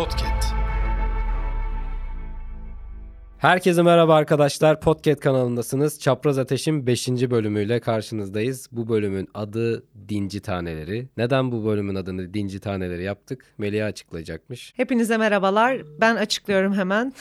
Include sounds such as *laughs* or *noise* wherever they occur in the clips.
Podcast. Herkese merhaba arkadaşlar. Podcast kanalındasınız. Çapraz Ateş'in 5. bölümüyle karşınızdayız. Bu bölümün adı Dinci Taneleri. Neden bu bölümün adını Dinci Taneleri yaptık? Melih açıklayacakmış. Hepinize merhabalar. Ben açıklıyorum hemen.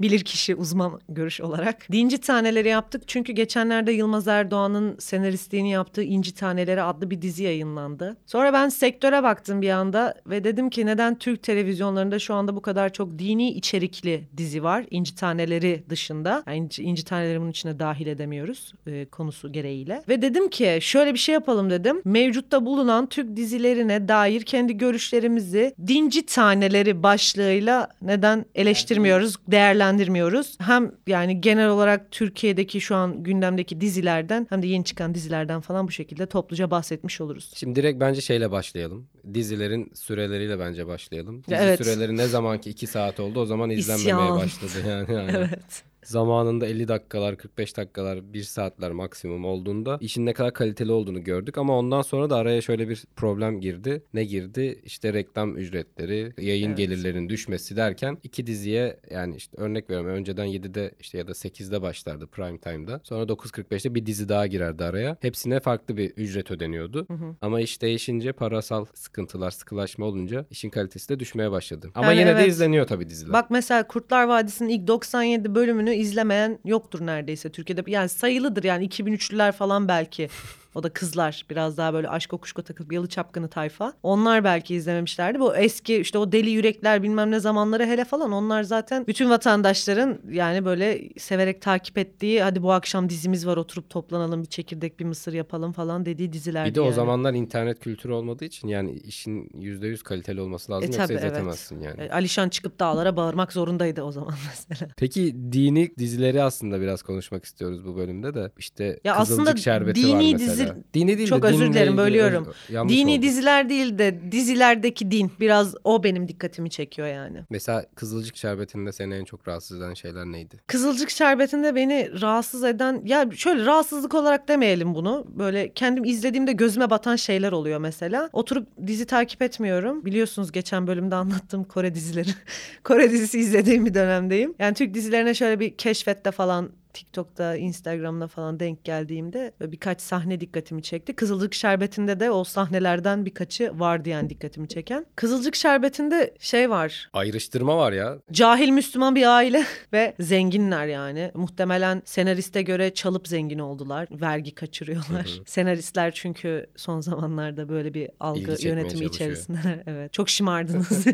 Bilirkişi uzman görüş olarak. Dinci Taneleri yaptık çünkü geçenlerde Yılmaz Erdoğan'ın senaristliğini yaptığı İnci Taneleri adlı bir dizi yayınlandı. Sonra ben sektöre baktım bir anda ve dedim ki neden Türk televizyonlarında şu anda bu kadar çok dini içerikli dizi var İnci Taneleri dışında. Yani İnci, İnci Taneleri bunun içine dahil edemiyoruz e, konusu gereğiyle. Ve dedim ki şöyle bir şey yapalım dedim. Mevcutta bulunan Türk dizilerine dair kendi görüşlerimizi Dinci Taneleri başlığıyla neden eleştirmiyoruz, değerlendirmiyoruz. Hem yani genel olarak Türkiye'deki şu an gündemdeki dizilerden hem de yeni çıkan dizilerden falan bu şekilde topluca bahsetmiş oluruz. Şimdi direkt bence şeyle başlayalım. Dizilerin süreleriyle bence başlayalım. Dizi Evet. süreleri ne zamanki 2 saat oldu o zaman izlenmemeye İsyan. başladı yani. yani. *laughs* Evet. Zamanında 50 dakikalar, 45 dakikalar, 1 saatler maksimum olduğunda işin ne kadar kaliteli olduğunu gördük ama ondan sonra da araya şöyle bir problem girdi. Ne girdi? İşte reklam ücretleri, yayın Evet. gelirlerinin düşmesi derken iki diziye yani işte örnek veriyorum önceden 7'de işte ya da 8'de başlardı prime time'da. Sonra 9.45'te bir dizi daha girerdi araya. Hepsine farklı bir ücret ödeniyordu. Ama iş değişince parasal sıkıntılar, sıkılaşma olunca işin kalitesi de düşmeye başladı. Ama Yani yine de evet. izleniyor tabii diziler. Bak mesela Kurtlar Vadisi'nin ilk 97 bölümünü izlemeyen yoktur neredeyse Türkiye'de. Yani sayılıdır yani 2003'lüler falan belki. *laughs* O da kızlar biraz daha böyle aşk okuşko takıp yalı çapkını tayfa. Onlar belki izlememişlerdi. Bu eski işte o deli yürekler bilmem ne zamanları hele falan onlar zaten bütün vatandaşların yani böyle severek takip ettiği hadi bu akşam dizimiz var oturup toplanalım bir çekirdek bir mısır yapalım falan dediği dizilerdi. Bir de o yani. zamanlar internet kültürü olmadığı için yani işin %100 kaliteli olması lazım E, yoksa tabii, evet. izletemezsin yani. E, Alişan çıkıp dağlara bağırmak zorundaydı o zaman *laughs* mesela. Peki dini dizileri aslında biraz konuşmak istiyoruz bu bölümde de. İşte Ya Kızılcık aslında Şerbeti var dini mesela. dizi- Dini değil Çok de özür dilerim, bölüyorum. Dini oldu. diziler değil de dizilerdeki din biraz o benim dikkatimi çekiyor yani. Mesela Kızılcık Şerbeti'nde seni en çok rahatsız eden şeyler neydi? Kızılcık Şerbeti'nde beni rahatsız eden ya şöyle rahatsızlık olarak demeyelim bunu. Böyle kendim izlediğimde gözüme batan şeyler oluyor mesela. Oturup dizi takip etmiyorum. Biliyorsunuz geçen bölümde anlattığım Kore dizileri. *laughs* Kore dizisi izlediğim bir dönemdeyim. Yani Türk dizilerine şöyle bir keşfette falan TikTok'ta, Instagram'da falan denk geldiğimde birkaç sahne dikkatimi çekti. Kızılcık Şerbeti'nde de o sahnelerden birkaçı vardı yani dikkatimi çeken. Kızılcık Şerbeti'nde şey var. Ayrıştırma var ya. Cahil Müslüman bir aile *laughs* ve zenginler yani. Muhtemelen senariste göre çalıp zengin oldular. Vergi kaçırıyorlar. Senaristler çünkü son zamanlarda böyle bir algı yönetimi içerisindeler. *laughs* evet. Çok şımardınız.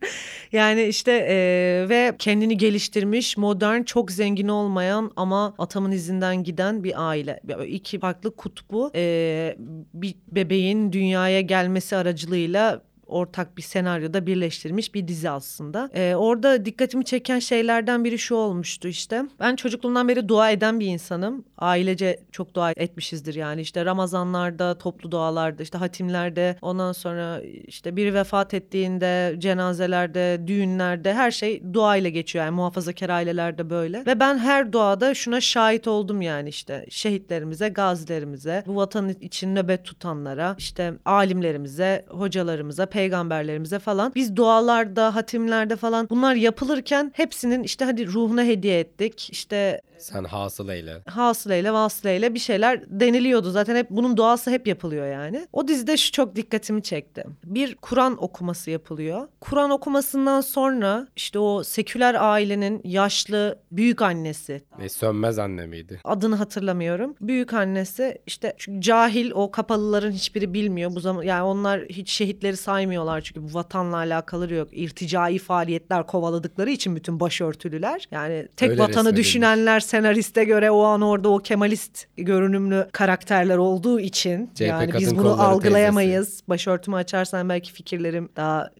*laughs* yani işte e, ve kendini geliştirmiş, modern, çok zengin olmayan ama atamın izinden giden bir aile. İki farklı kutbu e, bir bebeğin dünyaya gelmesi aracılığıyla ortak bir senaryoda birleştirmiş bir dizi aslında. Ee, orada dikkatimi çeken şeylerden biri şu olmuştu işte. Ben çocukluğumdan beri dua eden bir insanım. Ailece çok dua etmişizdir yani. İşte Ramazanlarda, toplu dualarda, işte hatimlerde, ondan sonra işte biri vefat ettiğinde, cenazelerde, düğünlerde her şey dua ile geçiyor. Yani muhafazakar ailelerde böyle. Ve ben her duada şuna şahit oldum yani işte şehitlerimize, gazilerimize, bu vatan için nöbet tutanlara, işte alimlerimize, hocalarımıza, peygamberlerimize falan biz dualarda, hatimlerde falan bunlar yapılırken hepsinin işte hadi ruhuna hediye ettik. işte Sen hasıl eyle. hasıleyle vasıleyle bir şeyler deniliyordu. Zaten hep bunun duası hep yapılıyor yani. O dizide şu çok dikkatimi çekti. Bir Kur'an okuması yapılıyor. Kur'an okumasından sonra işte o seküler ailenin yaşlı büyük annesi Ve sönmez anne miydi? adını hatırlamıyorum. Büyük annesi işte çünkü cahil o kapalıların hiçbiri bilmiyor bu zaman yani onlar hiç şehitleri saymıyorlar çünkü bu vatanla alakaları yok. İrticai faaliyetler kovaladıkları için bütün başörtülüler. Yani tek Öyle vatanı düşünenler senariste göre o an orada o kemalist görünümlü karakterler olduğu için CHP yani biz bunu algılayamayız. Başörtümü açarsan belki fikirlerim daha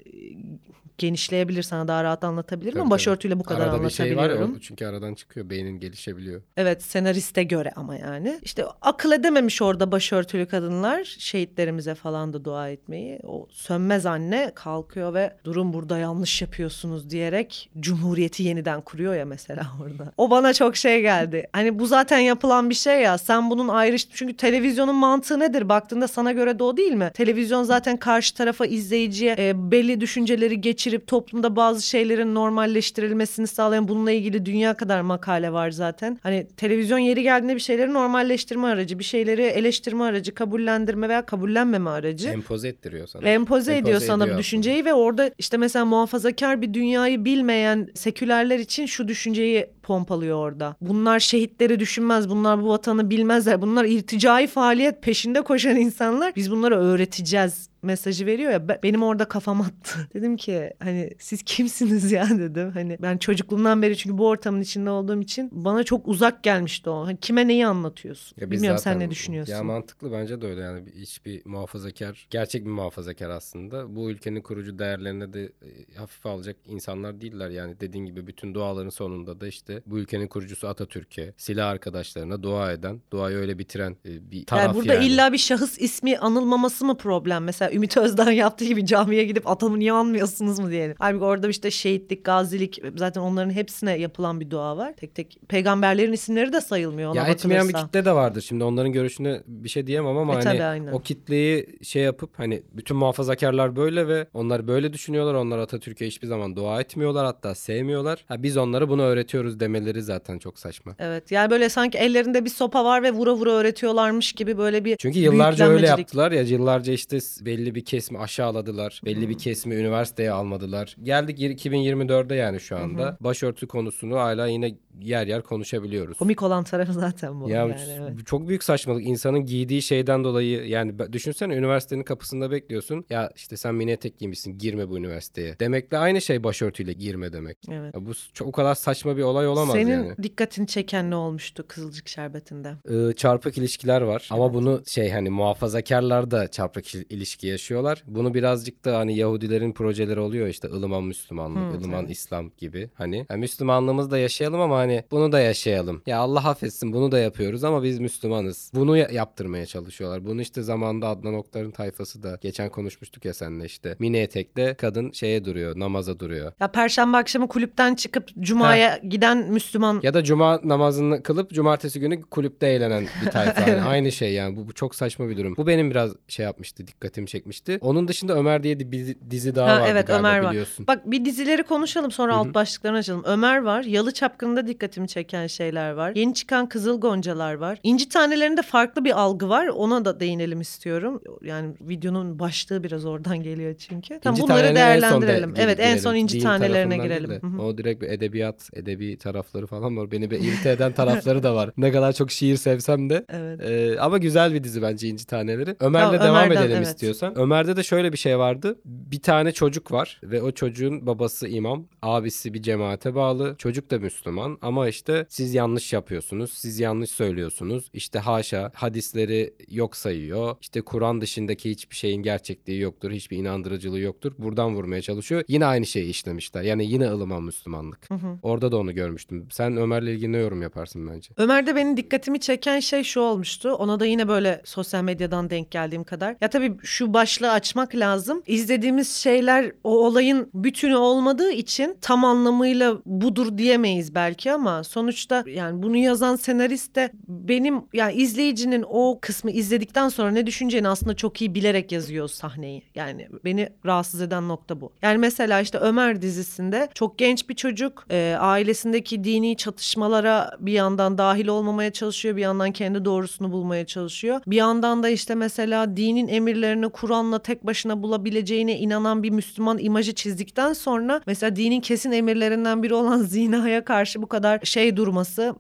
genişleyebilir sana daha rahat anlatabilirim Tabii, ama tabii. başörtüyle bu kadar Arada bir şey var ya anlatabiliyorum. çünkü aradan çıkıyor. Beynin gelişebiliyor. Evet senariste göre ama yani. İşte akıl edememiş orada başörtülü kadınlar şehitlerimize falan da dua etmeyi. O sönmez anne kalkıyor ve durum burada yanlış yapıyorsunuz diyerek cumhuriyeti yeniden kuruyor ya mesela *laughs* orada. O bana çok şey geldi. Hani bu zaten yapılan bir şey ya sen bunun ayrış çünkü televizyonun mantığı nedir? Baktığında sana göre de o değil mi? Televizyon zaten karşı tarafa izleyiciye e, belli düşünceleri geçirip geçirip toplumda bazı şeylerin normalleştirilmesini sağlayan bununla ilgili dünya kadar makale var zaten. Hani televizyon yeri geldiğinde bir şeyleri normalleştirme aracı, bir şeyleri eleştirme aracı, kabullendirme veya kabullenmeme aracı. Empoze ettiriyor sana. Empoze, ediyor sana bu düşünceyi ve orada işte mesela muhafazakar bir dünyayı bilmeyen sekülerler için şu düşünceyi pompalıyor orada. Bunlar şehitleri düşünmez, bunlar bu vatanı bilmezler. Bunlar irticai faaliyet peşinde koşan insanlar. Biz bunları öğreteceğiz mesajı veriyor ya be- benim orada kafam attı. *laughs* dedim ki hani siz kimsiniz ya *laughs* dedim. Hani ben çocukluğumdan beri çünkü bu ortamın içinde olduğum için bana çok uzak gelmişti o. Hani kime neyi anlatıyorsun? Ya Bilmiyorum sen zaten- ne düşünüyorsun? Ya mantıklı bence de öyle yani Bir- hiçbir muhafazakar, gerçek bir muhafazakar aslında. Bu ülkenin kurucu değerlerine de e, hafife alacak insanlar değiller yani dediğin gibi bütün duaların sonunda da işte bu ülkenin kurucusu Atatürk'e, silah arkadaşlarına dua eden, duayı öyle bitiren e, bir taraf yani burada yani. illa bir şahıs ismi anılmaması mı problem? Mesela Ümit Özdağ yaptığı gibi camiye gidip atamı niye anmıyorsunuz mu diyelim. Halbuki orada işte şehitlik, gazilik zaten onların hepsine yapılan bir dua var. Tek tek peygamberlerin isimleri de sayılmıyor ona Ya etmeyen bir kitle de vardır. Şimdi onların görüşüne bir şey diyemem ama E hani tabii, aynen. o kitleyi şey yapıp hani bütün muhafazakarlar böyle ve onlar böyle düşünüyorlar. Onlar Atatürk'e hiçbir zaman dua etmiyorlar hatta sevmiyorlar. Ha biz onlara bunu öğretiyoruz demeleri zaten çok saçma. Evet yani böyle sanki ellerinde bir sopa var ve vura vura öğretiyorlarmış gibi böyle bir Çünkü yıllarca öyle yaptılar ya yıllarca işte belli bir kesimi aşağıladılar. Belli bir kesimi üniversiteye almadılar. Geldik 2024'de yani şu anda. Başörtü konusunu hala yine yer yer konuşabiliyoruz. Komik olan tarafı zaten bu. Ya yani, evet. çok büyük saçmalık. İnsanın giydiği şeyden dolayı yani düşünsene üniversitenin kapısında bekliyorsun. Ya işte sen mini etek giymişsin girme bu üniversiteye. Demekle aynı şey başörtüyle girme demek. Evet. Ya bu çok o kadar saçma bir olay olamaz Senin yani. dikkatini çeken ne olmuştu Kızılcık Şerbeti'nde? Ee, çarpık ilişkiler var ama bunu şey hani muhafazakarlar da çarpık il- ilişki yaşıyorlar. Bunu birazcık da hani Yahudilerin projeleri oluyor işte ılıman Müslümanlık, Hı, ılıman evet. İslam gibi. Hani yani Müslümanlığımızı da yaşayalım ama hani bunu da yaşayalım. Ya Allah affetsin bunu da yapıyoruz ama biz Müslümanız. Bunu ya- yaptırmaya çalışıyorlar. Bunu işte zamanında Adnan Oktar'ın tayfası da geçen konuşmuştuk ya seninle işte. Mini etekle kadın şeye duruyor, namaza duruyor. Ya perşembe akşamı kulüpten çıkıp cumaya giden Müslüman Ya da cuma namazını kılıp cumartesi günü kulüpte eğlenen bir *laughs* tayfa. Yani aynı şey yani. Bu, bu çok saçma bir durum. Bu benim biraz şey yapmıştı, dikkatimi çekmişti. Onun dışında Ömer diye bir dizi, daha Ha, vardı evet, galiba Ömer var. biliyorsun. Bak bir dizileri konuşalım sonra alt başlıklarını açalım. Ömer var. Yalı Çapkını'nda dikkatimi çeken şeyler var. Yeni çıkan Kızıl Goncalar var. İnci Tanelerinde farklı bir algı var. Ona da değinelim istiyorum. Yani videonun başlığı biraz oradan geliyor çünkü. İnci bunları Tanelerine en son değerlendirelim. de- evet en son İnci Tanelerine girelim. değil de, Hı hı. O direkt bir edebiyat, edebi tarafları falan var. Beni bir irite eden tarafları da var. Ne kadar çok şiir sevsem de. Evet. Ee, ama güzel bir dizi bence İnci Taneleri. Ömer'le Tamam, devam Ömer'den, edelim evet. istiyorsan. Ömer'de de şöyle bir şey vardı. Bir tane çocuk var ve o çocuğun babası imam, abisi bir cemaate bağlı. Çocuk da Müslüman ama işte siz yanlış yapıyorsunuz, siz yanlış söylüyorsunuz. İşte haşa hadisleri yok sayıyor. İşte Kur'an dışındaki hiçbir şeyin gerçekliği yoktur, hiçbir inandırıcılığı yoktur. Buradan vurmaya çalışıyor. Yine aynı şeyi işlemişler. Yani yine ılıman Müslümanlık. Orada da onu görmüştüm. Sen Ömer'le ilgili ne yorum yaparsın bence? Ömer'de benim dikkatimi çeken şey şu olmuştu. Ona da yine böyle sosyal medyadan denk geldiğim kadar. Ya tabii şu başlığı açmak lazım. İzlediğimiz şeyler o olayın bütünü olmadığı için tam anlamıyla budur diyemeyiz belki ama sonuçta yani bunu yazan senarist de benim yani izleyicinin o kısmı izledikten sonra ne düşüneceğini aslında çok iyi bilerek yazıyor sahneyi. Yani beni rahatsız eden nokta bu. Yani mesela işte Ömer dizisinde çok genç bir çocuk e, ailesindeki dini çatışmalara bir yandan dahil olmamaya çalışıyor. Bir yandan kendi doğrusunu bulmaya çalışıyor. Bir yandan da işte mesela dinin emirlerini Kur'an'la tek başına bulabileceğine inanan bir Müslüman imajı çizdikten sonra mesela dinin kesin emirlerinden biri olan *laughs* zinaya karşı bu kadar şey durması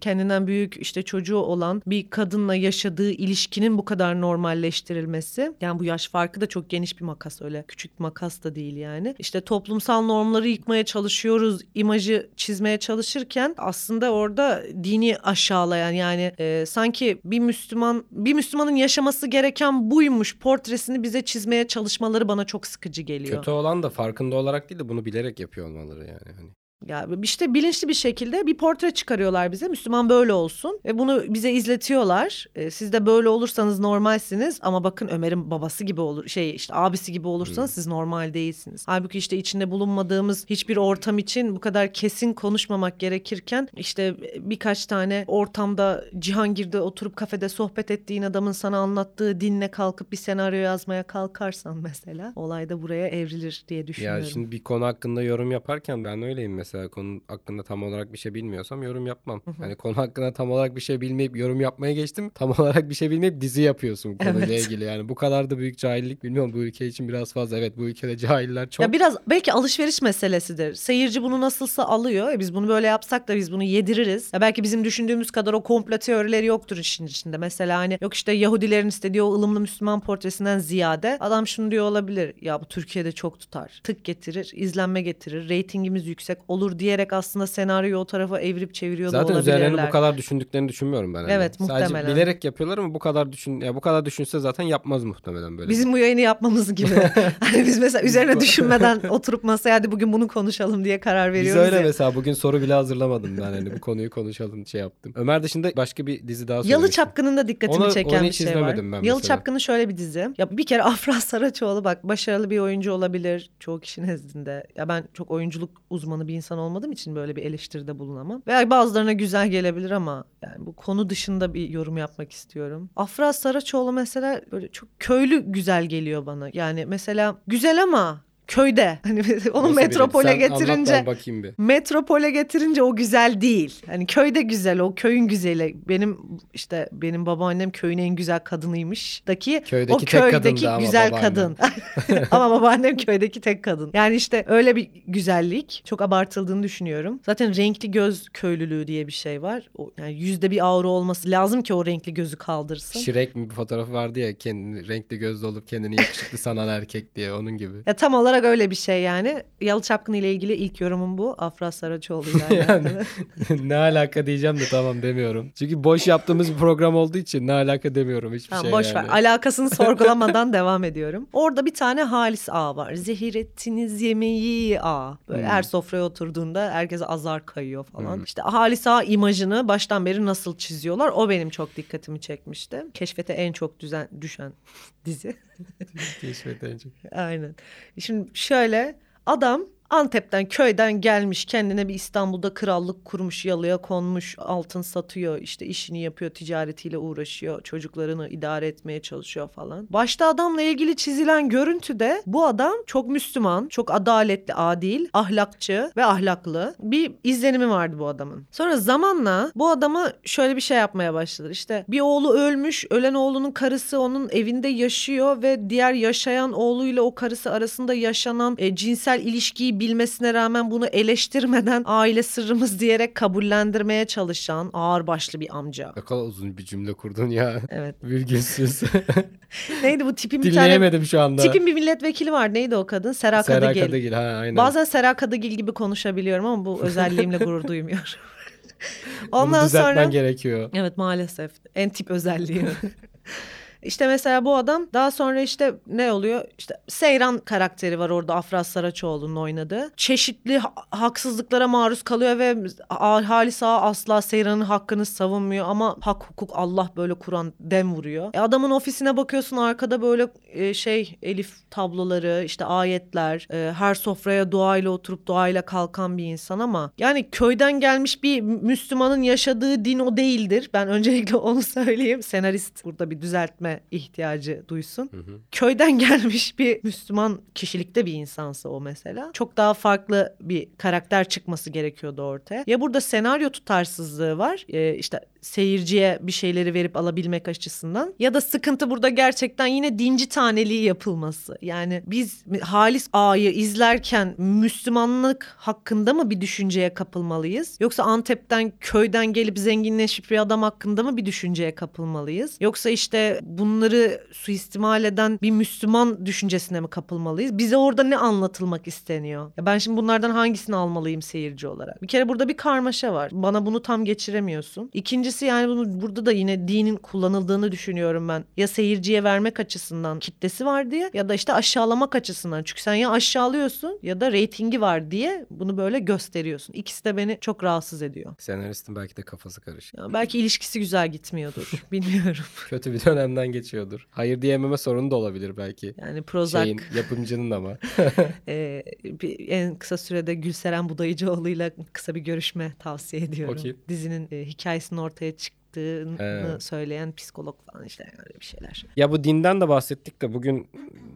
kendinden büyük işte çocuğu olan bir kadınla yaşadığı ilişkinin bu kadar normalleştirilmesi. Yani bu yaş farkı da çok geniş bir makas öyle küçük bir makas da değil yani. İşte toplumsal normları yıkmaya çalışıyoruz imajı çizmeye çalışırken aslında orada dini aşağılayan yani e, sanki bir Müslüman bir Müslümanın yaşaması gereken buymuş portresini bize çizmeye çalışmaları bana çok sıkıcı geliyor. Kötü olan da farkında olarak değil de bunu bilerek yapıyor olmaları yani. Hani Ya işte bilinçli bir şekilde bir portre çıkarıyorlar bize. Müslüman böyle olsun. Ve bunu bize izletiyorlar. E, siz de böyle olursanız normalsiniz ama bakın Ömer'in babası gibi olur şey işte abisi gibi olursanız siz normal değilsiniz. Halbuki işte içinde bulunmadığımız hiçbir ortam için bu kadar kesin konuşmamak gerekirken işte birkaç tane ortamda Cihangir'de oturup kafede sohbet ettiğin adamın sana anlattığı dinle kalkıp bir senaryo yazmaya kalkarsan mesela olay da buraya evrilir diye düşünüyorum. Ya şimdi bir konu hakkında yorum yaparken ben öyleyim mesela konu hakkında tam olarak bir şey bilmiyorsam yorum yapmam. Hani konu hakkında tam olarak bir şey bilmeyip yorum yapmaya geçtim. Tam *laughs* olarak bir şey bilmeyip dizi yapıyorsun konuyla Evet. ilgili yani. Bu kadar da büyük cahillik bilmiyorum bu ülke için biraz fazla. Evet bu ülkede cahiller çok. Ya biraz belki alışveriş meselesidir. Seyirci bunu nasılsa alıyor. E biz bunu böyle yapsak da biz bunu yediririz. Ya belki bizim düşündüğümüz kadar o komplo teorileri yoktur işin içinde. Mesela hani yok işte Yahudilerin istediği o ılımlı Müslüman portresinden ziyade adam şunu diyor olabilir. Ya bu Türkiye'de çok tutar. Tık getirir, izlenme getirir, reytingimiz yüksek olur diyerek aslında senaryoyu o tarafa evirip çeviriyor da Zaten olabilirler. üzerlerini bu kadar düşündüklerini düşünmüyorum ben. hani. Evet, Sadece muhtemelen. bilerek yapıyorlar ama bu kadar düşün ya bu kadar düşünse zaten yapmaz muhtemelen böyle. Bizim bu yayını yapmamız gibi. *laughs* hani biz mesela üzerine düşünmeden *laughs* oturup masaya hadi bugün bunu konuşalım diye karar Biz veriyoruz öyle ya. mesela bugün soru bile hazırlamadım ben hani bu konuyu konuşalım şey yaptım. Ömer dışında başka bir dizi daha Yalı. Çapkın'ın da dikkatimi Onu- çeken onu bir şey var. ben Yalı. Çapkın'ın şöyle bir dizi. Ya bir kere *laughs* Afra Saraçoğlu bak başarılı bir oyuncu olabilir çoğu kişi nezdinde. Ya ben çok oyunculuk uzmanı bir insan olmadığım için böyle bir eleştiride bulunamam. Veya bazılarına güzel gelebilir ama yani bu konu dışında bir yorum yapmak istiyorum. Afra Saraçoğlu mesela böyle çok köylü güzel geliyor bana. Yani mesela güzel ama köyde. *laughs* Hani onu Nasıl biri? metropole Sen getirince bakayım bir. metropole getirince o güzel değil. Hani köyde güzel o köyün güzeli. Benim işte benim babaannem köyün en güzel kadınıymış. Daki Köydeki o tek köydeki ama güzel babaannem. kadın. *laughs* *laughs* ama babaannem köydeki tek kadın. Yani işte öyle bir güzellik çok abartıldığını düşünüyorum. Zaten renkli göz köylülüğü diye bir şey var. O, yani yüzde bir aura olması lazım ki o renkli gözü kaldırsın. Mi bir fotoğrafı vardı ya kendini renkli gözlü olup kendini yakışıklı sanan erkek diye onun gibi. Ya tam olarak öyle bir şey yani. Yalı Çapkın ile ilgili ilk yorumum bu. Afra Saraçoğlu ile *laughs* Yani ne alaka diyeceğim de tamam demiyorum. Çünkü boş yaptığımız bir program olduğu için ne alaka demiyorum hiçbir Tamam şey boş yani. ver. Alakasını *laughs* sorgulamadan devam ediyorum. Orada bir tane Halis Ağa var. Zehir ettiniz yemeği Ağa. Böyle Hmm. her sofraya oturduğunda herkese azar kayıyor falan. Hmm. İşte Halis Ağa imajını baştan beri nasıl çiziyorlar o benim çok dikkatimi çekmişti. Keşfete en çok düzen, düşen *laughs* dizi. *laughs* Keşfedince. Aynen. Şimdi şöyle adam Antep'ten köyden gelmiş kendine bir İstanbul'da krallık kurmuş yalıya konmuş altın satıyor işte işini yapıyor ticaretiyle uğraşıyor çocuklarını idare etmeye çalışıyor falan. Başta adamla ilgili çizilen görüntüde bu adam çok Müslüman çok adaletli adil ahlakçı ve ahlaklı bir izlenimi vardı bu adamın. Sonra zamanla bu adama şöyle bir şey yapmaya başladı işte bir oğlu ölmüş ölen oğlunun karısı onun evinde yaşıyor ve diğer yaşayan oğluyla o karısı arasında yaşanan e, cinsel ilişkiyi bilmesine rağmen bunu eleştirmeden aile sırrımız diyerek kabullendirmeye çalışan ağırbaşlı bir amca. Ne kadar uzun bir cümle kurdun ya. Evet. Virgülsüz. *laughs* Neydi bu tipin bir tane Dinleyemedim şu anda. tipin bir milletvekili var. Neydi o kadın? Sera Sera Kadıgil. Kadıgil ha aynen. Bazen Sera Kadıgil gibi konuşabiliyorum ama bu *laughs* özelliğimle gurur duymuyorum. Bunu Ondan düzeltmen sonra gerekiyor. Evet maalesef. En tip özelliği. *laughs* İşte mesela bu adam daha sonra işte ne oluyor? İşte Seyran karakteri var orada Afra Saraçoğlu'nun oynadığı. Çeşitli ha- haksızlıklara maruz kalıyor ve Halis Ağa asla Seyran'ın hakkını savunmuyor ama hak hukuk Allah böyle Kur'an dem vuruyor. E adamın ofisine bakıyorsun arkada böyle e, şey elif tabloları işte ayetler e, her sofraya duayla oturup duayla kalkan bir insan ama yani köyden gelmiş bir Müslümanın yaşadığı din o değildir. Ben öncelikle *laughs* onu söyleyeyim. Senarist burada bir düzeltme ihtiyacı duysun. Hı hı. Köyden *laughs* gelmiş bir Müslüman kişilikte bir insansa o mesela. Çok daha farklı bir karakter çıkması gerekiyordu ortaya. Ya burada senaryo tutarsızlığı var. e, işte seyirciye bir şeyleri verip alabilmek açısından. Ya da sıkıntı burada gerçekten yine dinci taneliği yapılması. Yani biz Halis Ağa'yı izlerken Müslümanlık hakkında mı bir düşünceye kapılmalıyız? Yoksa Antep'ten köyden gelip zenginleşip bir adam hakkında mı bir düşünceye kapılmalıyız? Yoksa işte bunları suistimal eden bir Müslüman düşüncesine mi kapılmalıyız? Bize orada ne anlatılmak isteniyor? Ya ben şimdi bunlardan hangisini almalıyım seyirci olarak? Bir kere burada bir karmaşa var. Bana bunu tam geçiremiyorsun. İkincisi yani bunu burada da yine dinin kullanıldığını düşünüyorum ben. Ya seyirciye vermek açısından kitlesi var diye ya da işte aşağılamak açısından. Çünkü sen ya aşağılıyorsun ya da reytingi var diye bunu böyle gösteriyorsun. İkisi de beni çok rahatsız ediyor. Senaristin belki de kafası karışık. Ya belki ilişkisi güzel gitmiyordur. *laughs* Bilmiyorum. Kötü bir dönemden geçiyordur. Hayır diyememe sorunu da olabilir belki. Yani Prozac Şeyin, yapımcının ama. *laughs* *laughs* e, bir, en kısa sürede Gülseren Budayıcıoğlu'yla kısa bir görüşme tavsiye ediyorum. O kim? Dizinin e, hikayesinin ortaya çıktığını He. söyleyen psikolog falan işte öyle bir şeyler. Ya bu dinden de bahsettik de bugün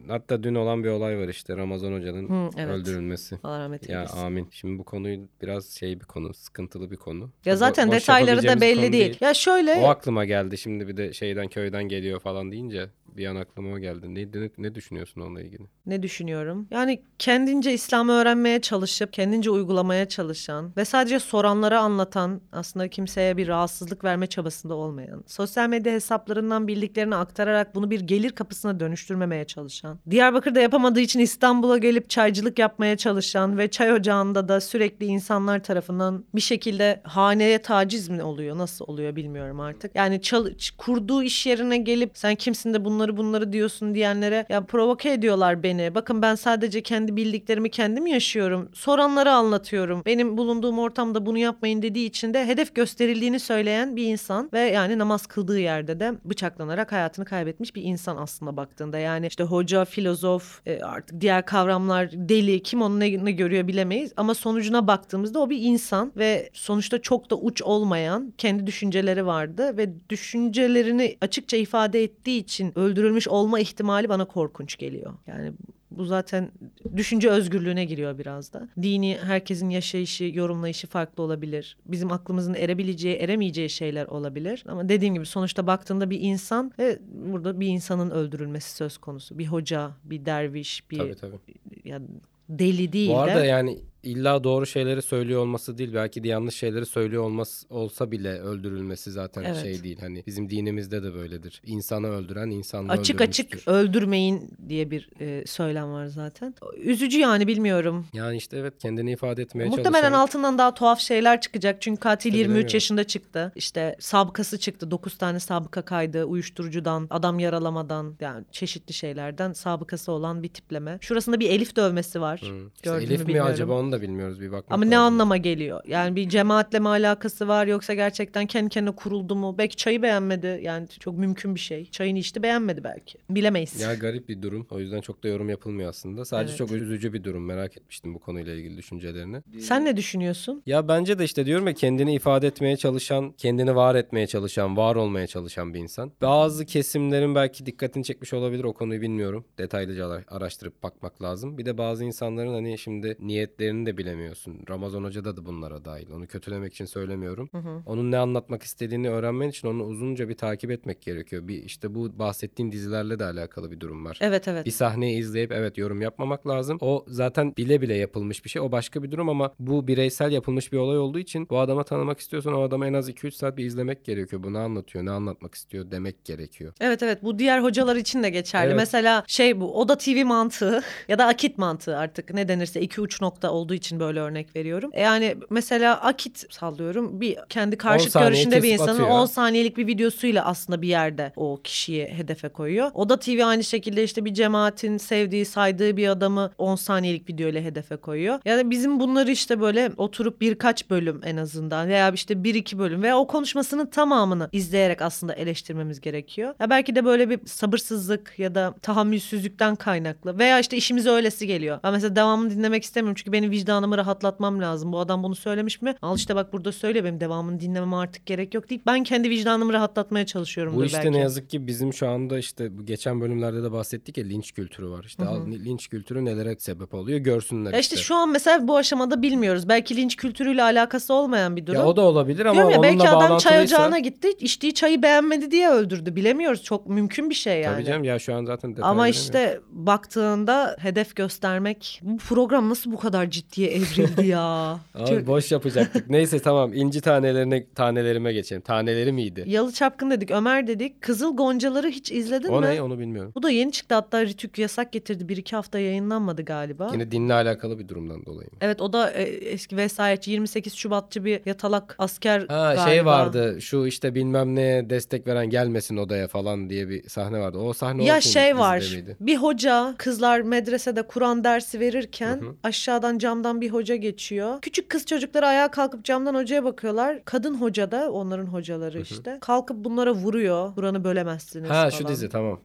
hatta dün olan bir olay var işte Ramazan Hoca'nın Hı, evet. öldürülmesi. Allah rahmet Ya eylesin. amin. Şimdi bu konuyu biraz şey bir konu, sıkıntılı bir konu. Ya Bo- zaten boş detayları da belli konu değil. Ya şöyle O aklıma geldi şimdi bir de şeyden köyden geliyor falan deyince bir an aklıma geldi. Ne, ne, düşünüyorsun onunla ilgili? ne düşünüyorum? Yani kendince İslam'ı öğrenmeye çalışıp kendince uygulamaya çalışan ve sadece soranlara anlatan aslında kimseye bir rahatsızlık verme çabasında olmayan, sosyal medya hesaplarından bildiklerini aktararak bunu bir gelir kapısına dönüştürmemeye çalışan, Diyarbakır'da yapamadığı için İstanbul'a gelip çaycılık yapmaya çalışan ve çay ocağında da sürekli insanlar tarafından bir şekilde haneye taciz mi oluyor, nasıl oluyor bilmiyorum artık. Yani çal- kurduğu iş yerine gelip sen kimsin de bunları bunları diyorsun diyenlere ya provoke ediyorlar beni. Bakın ben sadece kendi bildiklerimi kendim yaşıyorum. Soranlara anlatıyorum. Benim bulunduğum ortamda bunu yapmayın dediği için de hedef gösterildiğini söyleyen bir insan ve yani namaz kıldığı yerde de bıçaklanarak hayatını kaybetmiş bir insan aslında baktığında. Yani işte hoca, filozof, e, artık diğer kavramlar deli kim onu ne, ne görüyor bilemeyiz ama sonucuna baktığımızda o bir insan ve sonuçta çok da uç olmayan kendi düşünceleri vardı ve düşüncelerini açıkça ifade ettiği için öldürülmüş olma ihtimali bana korkunç geliyor. Yani bu zaten düşünce özgürlüğüne giriyor biraz da. Dini herkesin yaşayışı, yorumlayışı farklı olabilir. Bizim aklımızın erebileceği, eremeyeceği şeyler olabilir. Ama dediğim gibi sonuçta baktığında bir insan ve burada bir insanın öldürülmesi söz konusu. Bir hoca, bir derviş, bir Tabii tabii. ya deli değil Bu arada de. yani illa doğru şeyleri söylüyor olması değil belki de yanlış şeyleri söylüyor olması olsa bile öldürülmesi zaten Evet. şey değil. Hani bizim dinimizde de böyledir. İnsanı öldüren insanla Açık açık öldürmeyin diye bir e, söylem var zaten. Üzücü yani bilmiyorum. Yani işte evet kendini ifade etmeye Muhtemelen çalışan. altından daha tuhaf şeyler çıkacak. Çünkü katil İşte 23 bilemiyorum. yaşında çıktı. İşte sabıkası çıktı. 9 tane sabıka kaydı. Uyuşturucudan, adam yaralamadan yani çeşitli şeylerden sabıkası olan bir tipleme. Şurasında bir Elif dövmesi var. Hı. İşte Elif mi bilmiyorum. acaba onu da bilmiyoruz bir bakmak Ama ne lazım. anlama geliyor? Yani bir cemaatle mi alakası var yoksa gerçekten kendi kendine kuruldu mu? Belki çayı beğenmedi. Yani çok mümkün bir şey. Çayını içti beğenmedi belki. Bilemeyiz. Ya garip bir durum. O yüzden çok da yorum yapılmıyor aslında. Sadece Evet. çok üzücü bir durum. Merak etmiştim bu konuyla ilgili düşüncelerini. Sen ne düşünüyorsun? Ya bence de işte diyorum ya kendini ifade etmeye çalışan, kendini var etmeye çalışan, var olmaya çalışan bir insan. Bazı kesimlerin belki dikkatini çekmiş olabilir o konuyu bilmiyorum. Detaylıca ara- araştırıp bakmak lazım. Bir de bazı insanların hani şimdi niyetlerini de bilemiyorsun. Ramazan Hoca'da da bunlara dahil. Onu kötülemek için söylemiyorum. Onun ne anlatmak istediğini öğrenmen için onu uzunca bir takip etmek gerekiyor. Bir işte bu bahsettiğin dizilerle de alakalı bir durum var. Evet evet. Bir sahneyi izleyip evet yorum yapmamak lazım. O zaten bile bile yapılmış bir şey. O başka bir durum ama bu bireysel yapılmış bir olay olduğu için bu adama tanımak istiyorsan o adamı en az 2-3 saat bir izlemek gerekiyor. Bu ne anlatıyor, ne anlatmak istiyor demek gerekiyor. Evet evet bu diğer hocalar için de geçerli. Evet. Mesela şey bu Oda TV mantığı *laughs* ya da Akit mantığı artık ne denirse iki uç nokta olduğu için böyle örnek veriyorum. E Yani mesela Akit sallıyorum bir kendi karşıt görüşünde bir insanın atıyor. 10 saniyelik bir videosuyla aslında bir yerde o kişiyi hedefe koyuyor. Oda TV aynı şekilde işte bir cemaatin sevdiği saydığı bir adamı 10 saniyelik video ile hedefe koyuyor. Yani bizim bunları işte böyle oturup birkaç bölüm en azından veya işte bir iki bölüm veya o konuşmasının tamamını izleyerek aslında eleştirmemiz gerekiyor. Ya belki de böyle bir sabırsızlık ya da tahammülsüzlükten kaynaklı veya işte işimize öylesi geliyor. Ben mesela devamını dinlemek istemiyorum çünkü benim vicdanımı rahatlatmam lazım. Bu adam bunu söylemiş mi? Al işte bak burada söylüyor benim devamını dinlememe artık gerek yok deyip ben kendi vicdanımı rahatlatmaya çalışıyorum Bu işte belki. ne yazık ki bizim şu anda işte bu geçen bölümlerde de bahsettik ya linç kültürü var. İşte al- linç kültürü nelere sebep oluyor görsünler işte. işte şu an mesela bu aşamada bilmiyoruz. Belki linç kültürüyle alakası olmayan bir durum. Ya o da olabilir ama Diyorum ya onunla belki adam çay ocağına gitti. içtiği çayı beğenmedi diye öldürdü. Bilemiyoruz. Çok mümkün bir şey yani. Tabii canım ya şu an zaten Ama işte baktığında hedef göstermek bu program nasıl bu kadar ciddi ciddiye evrildi ya. *laughs* Abi Çok- boş yapacaktık. Neyse tamam inci tanelerine tanelerime geçelim. Taneleri miydi? Yalı Çapkın dedik, Ömer dedik. Kızıl Goncaları hiç izledin O mi? ne onu bilmiyorum. Bu da yeni çıktı hatta Ritük yasak getirdi. Bir iki hafta yayınlanmadı galiba. Yine dinle alakalı bir durumdan dolayı mı? Evet o da e, eski vesayetçi 28 Şubatçı bir yatalak asker Ha galiba. şey vardı şu işte bilmem ne destek veren gelmesin odaya falan diye bir sahne vardı. O sahne Ya o şey var. miydi? Bir hoca kızlar medresede Kur'an dersi verirken aşağıdan camdan bir hoca geçiyor. Küçük kız çocukları ayağa kalkıp camdan hocaya bakıyorlar. Kadın hoca da onların hocaları işte. Kalkıp bunlara vuruyor. Kur'an'ı bölemezsiniz Ha falan. şu dizi tamam.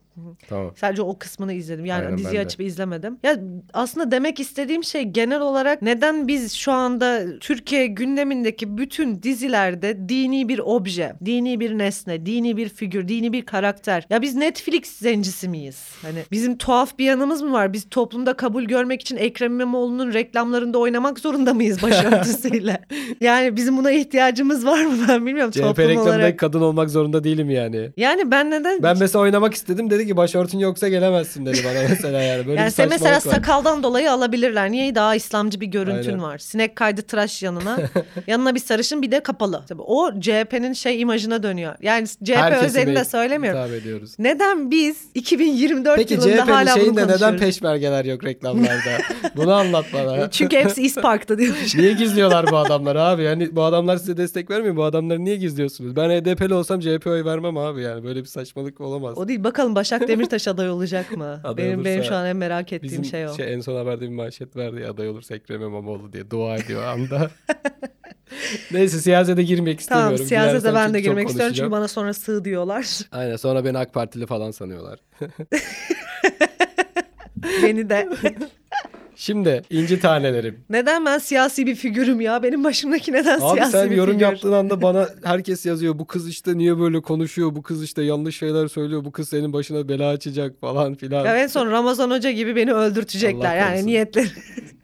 Tamam. Sadece o kısmını izledim. Yani Aynen, diziyi açıp izlemedim. Ya aslında demek istediğim şey genel olarak neden biz şu anda Türkiye gündemindeki bütün dizilerde dini bir obje, dini bir nesne, dini bir figür, dini bir karakter. Ya biz Netflix zencisi miyiz? Hani bizim tuhaf bir yanımız mı var? Biz toplumda kabul görmek için Ekrem İmamoğlu'nun reklamlarında oynamak zorunda mıyız başörtüsüyle? *laughs* yani bizim buna ihtiyacımız var mı ben bilmiyorum CHP reklamında olarak. kadın olmak zorunda değilim yani. Yani ben neden Ben mesela oynamak istedim dedi ki başörtün yoksa gelemezsin dedi bana *laughs* mesela yani. Böyle yani sen mesela var. sakaldan dolayı alabilirler. Niye daha İslamcı bir görüntün Aynen. var? Sinek kaydı tıraş yanına. *laughs* yanına bir sarışın bir de kapalı. Tabii o CHP'nin şey imajına dönüyor. Yani CHP Herkese özelinde mi söylemiyorum. ediyoruz. Neden biz 2024 Peki yılında CHP'nin hala bunu neden peşmergeler yok reklamlarda? *laughs* Bunu anlat bana. Çünkü hepsi İspark'ta diyormuş. Niye gizliyorlar bu adamları abi? Yani bu adamlar size destek vermiyor. Bu adamları niye gizliyorsunuz? Ben HDP'li olsam CHP oy vermem abi yani. Böyle bir saçmalık olamaz. O değil. Bakalım Başak Demirtaş aday olacak mı? *laughs* Aday benim benim olursa şu an en merak ettiğim Bizim şey o. en son haberde bir manşet verdi ya aday olursa Ekrem İmamoğlu diye dua ediyor anda. *laughs* Neyse siyasete girmek istemiyorum. Tamam siyasete Girersem ben de girmek istiyorum çünkü bana sonra sığ diyorlar. *laughs* Aynen sonra beni AK Partili falan sanıyorlar. Beni de. Şimdi inci tanelerim. Neden ben siyasi bir figürüm ya? Benim başımdaki neden Abi siyasi sen bir yorum figür? yaptığın anda bana herkes yazıyor. Bu kız işte niye böyle konuşuyor? Bu kız işte yanlış şeyler söylüyor. Bu kız senin başına bela açacak falan filan. Ya en son Ramazan Hoca gibi beni öldürtecekler. Allah yani niyetleri. *laughs*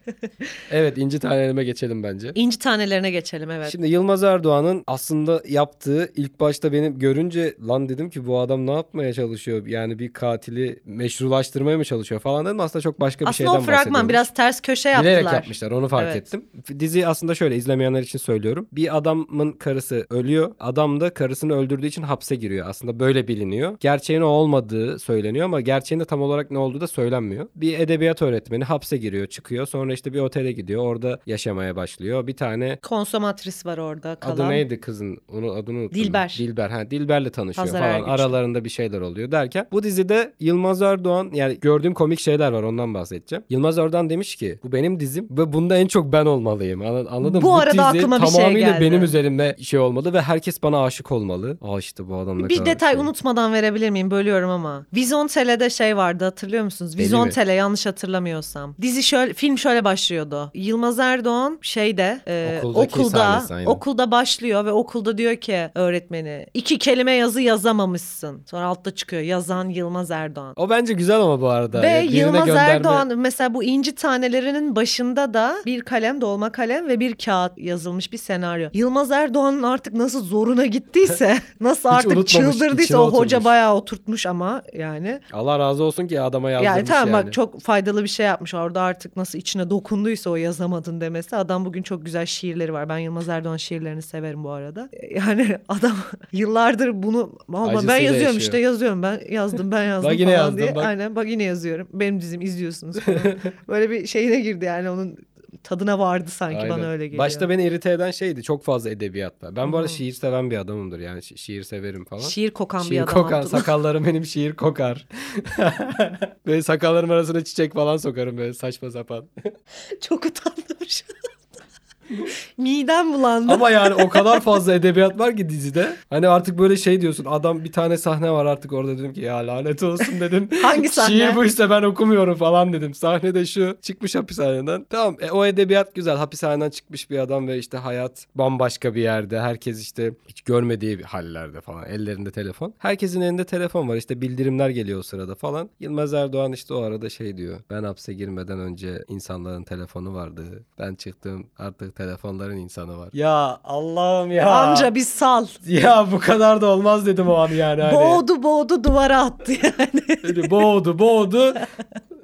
Evet inci tanelerime geçelim bence. İnci tanelerine geçelim evet. Şimdi Yılmaz Erdoğan'ın aslında yaptığı ilk başta benim görünce lan dedim ki bu adam ne yapmaya çalışıyor? Yani bir katili meşrulaştırmaya mı çalışıyor falan dedim. Aslında çok başka bir Aslında şeyden o fragman biraz ters köşe yaptılar. Bilerek yapmışlar onu fark Evet. ettim. Dizi aslında şöyle izlemeyenler için söylüyorum. Bir adamın karısı ölüyor. Adam da karısını öldürdüğü için hapse giriyor. Aslında böyle biliniyor. Gerçeğin o olmadığı söyleniyor ama gerçeğinde tam olarak ne olduğu da söylenmiyor. Bir edebiyat öğretmeni hapse giriyor çıkıyor. Sonra işte bir otele gidiyor. Orada yaşamaya başlıyor. Bir tane Konsomatris var orada kalan. Adı neydi kızın? Onu adını unuttum. Dilber. Dilber. Ha Dilber'le tanışıyor Hazar falan. Ergüçlü. Aralarında bir şeyler oluyor derken bu dizide Yılmaz Erdoğan yani gördüğüm komik şeyler var ondan bahsedeceğim. Yılmaz Erdoğan demiş ki bu benim dizim ve bunda en çok ben olmalıyım. Anladın, mı? Bu arada aklıma bir şey geldi. benim üzerimde şey olmalı ve herkes bana aşık olmalı. Aa işte bu adam ne Bir detay şey. unutmadan verebilir miyim? Bölüyorum ama. Vizontele'de şey vardı hatırlıyor musunuz? Vizontele yanlış hatırlamıyorsam. Dizi şöyle film şöyle başlıyordu. Yılmaz Erdoğan şeyde e, Okuldaki okulda sahnesi, okulda başlıyor ve okulda diyor ki öğretmeni iki kelime yazı yazamamışsın. Sonra altta çıkıyor yazan Yılmaz Erdoğan. O bence güzel ama bu arada. Ve Yani birine Yılmaz gönderme- Erdoğan mesela bu inci tanelerinin başında da bir kalem dolma kalem ve bir kağıt yazılmış bir senaryo. Yılmaz Erdoğan'ın artık nasıl zoruna gittiyse *laughs* nasıl artık çıldırdıysa o hoca oturmuş. bayağı oturtmuş ama yani. Allah razı olsun ki adama yazdırmış Yani tamam yani. bak çok faydalı bir şey yapmış. Orada artık nasıl içine dokunduysa o yazamadın demesi. Adam bugün çok güzel şiirleri var. Ben Yılmaz Erdoğan şiirlerini severim bu arada. Yani *laughs* adam yıllardır bunu ama ben yazıyorum yaşıyor. işte yazıyorum ben yazdım ben yazdım Bak yine falan yazdım, diye. bak. Aynen bak yine yazıyorum. Benim dizim izliyorsunuz falan. *laughs* Böyle bir şeyine girdi yani onun tadına vardı sanki Aynen. bana öyle geliyor. Başta beni irite eden şeydi çok fazla edebiyat var. Ben bu arada şiir seven bir adamımdır yani şi- şiir severim falan. Şiir kokan bir Şiir adam. kokar. Abdullah. Sakallarım benim şiir kokar. *laughs* böyle sakallarım arasına çiçek falan sokarım böyle saçma sapan. *laughs* Çok utandım şu an. *laughs* Midem bulandı. Ama yani o kadar fazla edebiyat var ki dizide. Hani artık böyle şey diyorsun. Adam bir tane sahne var artık orada dedim ki ya lanet olsun dedim. *laughs* Hangi sahne? Şiir bu işte ben okumuyorum falan dedim. Sahnede şu çıkmış hapishaneden. Tamam e, o edebiyat güzel. Hapishaneden çıkmış bir adam ve işte hayat bambaşka bir yerde. Herkes işte hiç görmediği bir hallerde falan. Ellerinde telefon. Herkesin elinde telefon var. İşte bildirimler geliyor o sırada falan. Yılmaz Erdoğan işte o arada şey diyor. Ben hapse girmeden önce insanların telefonu vardı. Ben çıktım artık telefonların insanı var. Ya Allah'ım ya. Amca bir sal. Ya bu kadar da olmaz dedim o an yani. Hani. Boğdu boğdu duvara attı yani. *laughs* Boğdu boğdu.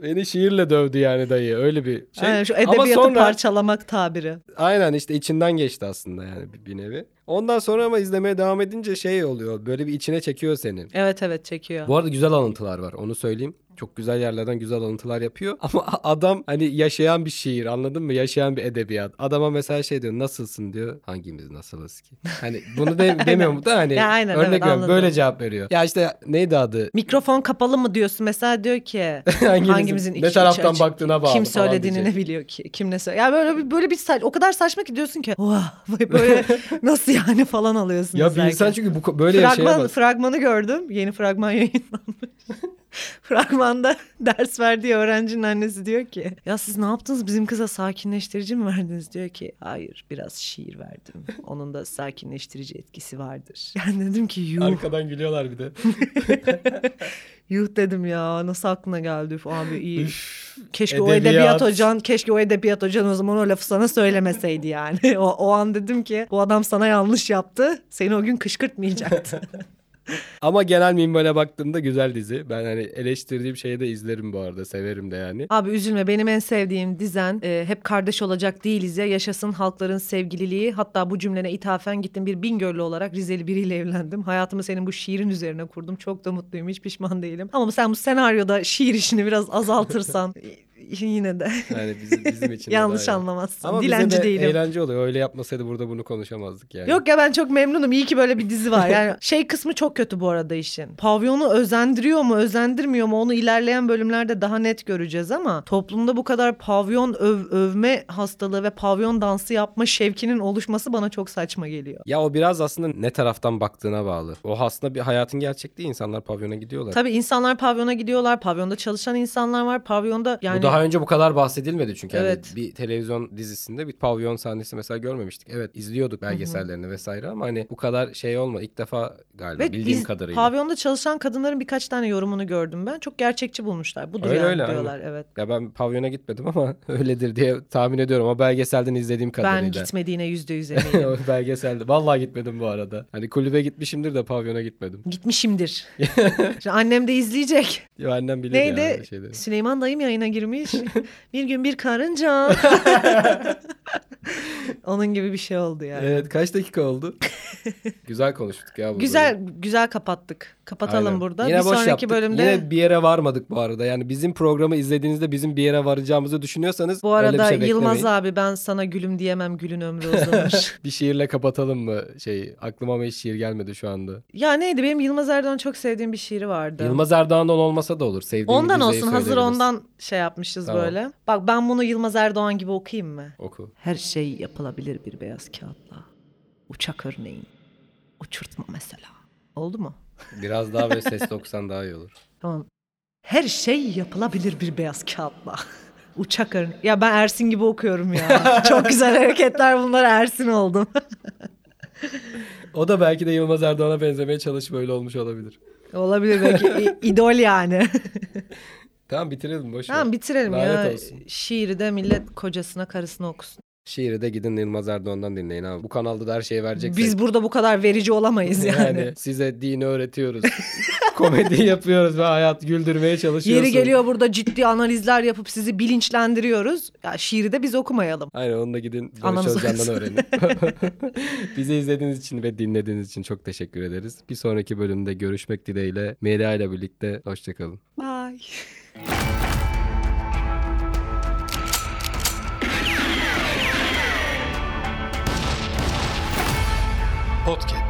Beni şiirle dövdü yani dayı. Öyle bir şey. Aynen, şu Ama edebiyatı sonra parçalamak tabiri. aynen işte içinden geçti aslında yani bir, bir nevi. Ondan sonra ama izlemeye devam edince şey oluyor. Böyle bir içine çekiyor senin. Evet evet çekiyor. Bu arada güzel alıntılar var onu söyleyeyim. Çok güzel yerlerden güzel alıntılar yapıyor. *laughs* Ama adam hani yaşayan bir şiir anladın mı? Yaşayan bir edebiyat. Adama mesela şey diyor nasılsın diyor. Hangimiz nasılız ki? Hani bunu de, *laughs* demiyorum da hani Ya aynen, örnek evet, veriyorum böyle cevap veriyor. Ya işte neydi adı? Mikrofon kapalı mı diyorsun mesela diyor ki *laughs* Hangimizin, hangimizin ne taraftan içi- baktığına bağlı kim söylediğini ne biliyor ki kim ne söylüyor. Ya böyle bir böyle bir saç o kadar saçma ki diyorsun ki vah böyle nasıl yani falan alıyorsun Ya bir insan çünkü bu böyle Fragman, yaşayamaz. fragmanı gördüm. Yeni fragman yayınlanmış. *laughs* Fragmanda ders verdiği öğrencinin annesi diyor ki ya siz ne yaptınız bizim kıza sakinleştirici mi verdiniz diyor ki hayır biraz şiir verdim onun da sakinleştirici etkisi vardır. *laughs* Yani dedim ki yuh Arkadan gülüyorlar bir de. *laughs* yuh dedim ya nasıl aklına geldi Üf, abi iyi. Üf, Keşke o edebiyat. edebiyat hocan, keşke o edebiyat hocan o zaman o lafı sana söylemeseydi yani. O, o an dedim ki bu adam sana yanlış yaptı. Seni o gün kışkırtmayacaktı. Ama genel minvale baktığımda güzel dizi. Ben hani eleştirdiğim şeyi de izlerim bu arada. Severim de yani. Abi üzülme benim en sevdiğim dizen e, hep kardeş olacak değiliz ya yaşasın halkların sevgililiği. Hatta bu cümlene ithafen gittim bir Bingöl'lü olarak Rizeli biriyle evlendim. Hayatımı senin bu şiirin üzerine kurdum. Çok da mutluyum hiç pişman değilim. Ama sen bu senaryoda şiir işini biraz azaltırsan *laughs* yine de Yani bizim, bizim *laughs* için yanlış anlamazsın. Ama Dilenci bize de değilim. eğlence oluyor. Öyle yapmasaydı burada bunu konuşamazdık yani. Yok ya ben çok memnunum. İyi ki böyle bir dizi var. Yani *laughs* şey kısmı çok kötü bu arada işin. Pavyonu özendiriyor mu, özendirmiyor mu onu ilerleyen bölümlerde daha net göreceğiz ama toplumda bu kadar pavyon öv- övme hastalığı ve pavyon dansı yapma şevkinin oluşması bana çok saçma geliyor. Ya o biraz aslında ne taraftan baktığına bağlı. O aslında bir hayatın gerçekliği. İnsanlar pavyona gidiyorlar. Tabii insanlar pavyona gidiyorlar. Pavyonda çalışan insanlar var. Pavyonda yani daha önce bu kadar bahsedilmedi çünkü. Yani Evet. bir televizyon dizisinde bir pavyon sahnesi mesela görmemiştik. Evet izliyorduk belgesellerini vesaire ama hani bu kadar şey olma. İlk defa galiba ve bildiğim iz- kadarıyla. pavyonda çalışan kadınların birkaç tane yorumunu gördüm ben. Çok gerçekçi bulmuşlar. Budur Öyle yani öyle, diyorlar. Evet. Ya ben pavyona gitmedim ama *laughs* öyledir diye tahmin ediyorum. O belgeselden izlediğim kadarıyla. Ben gitmediğine yüzde yüz *laughs* eminim. belgeselde. Vallahi gitmedim bu arada. Hani kulübe gitmişimdir de pavyona gitmedim. Gitmişimdir. *laughs* Şimdi annem de izleyecek. Ya annem bilir Neydi? ya öyle şeyleri. Süleyman dayım yayına girmiş. *laughs* bir gün bir karınca. *laughs* Onun gibi bir şey oldu yani. Evet kaç dakika oldu? *laughs* Güzel konuştuk ya bu Güzel güzel kapattık. Kapatalım Aynen. burada. Yine bir boş sonraki yaptık. bölümde Yine bir yere varmadık bu arada. Yani bizim programı izlediğinizde bizim bir yere varacağımızı düşünüyorsanız bu öyle bir arada şey Yılmaz beklemeyin. abi ben sana gülüm diyemem gülün ömrü uzunur. Bir şiirle kapatalım mı? Şey aklıma ama hiç şiir gelmedi şu anda. ya neydi benim Yılmaz Erdoğan çok sevdiğim bir şiiri vardı. Yılmaz Erdoğan'dan olmasa da olur. Sevdiğim Ondan olsun hazır ondan şey yapmışız Tamam. böyle. Bak ben bunu Yılmaz Erdoğan gibi okuyayım mı? Oku. Her şey yapılabilir bir beyaz kağıtla. Uçak örneğin. Uçurtma mesela. Oldu mu? Biraz daha böyle ses *laughs* okusan daha iyi olur. Tamam. Her şey yapılabilir bir beyaz kağıtla. Uçak örneği. Ya ben Ersin gibi okuyorum ya. *laughs* Çok güzel hareketler bunlar Ersin oldum. O da belki de Yılmaz Erdoğan'a benzemeye çalışıp öyle olmuş olabilir. Olabilir belki. *laughs* İdol yani. Tamam bitirelim boş tamam bitirelim Lanet ya. olsun. Şiiri de millet kocasına karısına okusun. Şiiri de gidin Yılmaz Erdoğan'dan dinleyin abi. Bu kanalda da her şeyi vereceksek. Biz burada bu kadar verici olamayız yani. yani. *laughs* size dini öğretiyoruz. *laughs* Komedi yapıyoruz ve hayat güldürmeye çalışıyorsun. Yeri geliyor burada ciddi analizler yapıp sizi bilinçlendiriyoruz. Ya şiiri de biz okumayalım. Aynen onu da gidin Barış Özcan'dan öğrenin. *laughs* Bizi izlediğiniz için ve dinlediğiniz için çok teşekkür ederiz. Bir sonraki bölümde görüşmek dileğiyle Melia ile birlikte hoşçakalın. Bye. Podcast.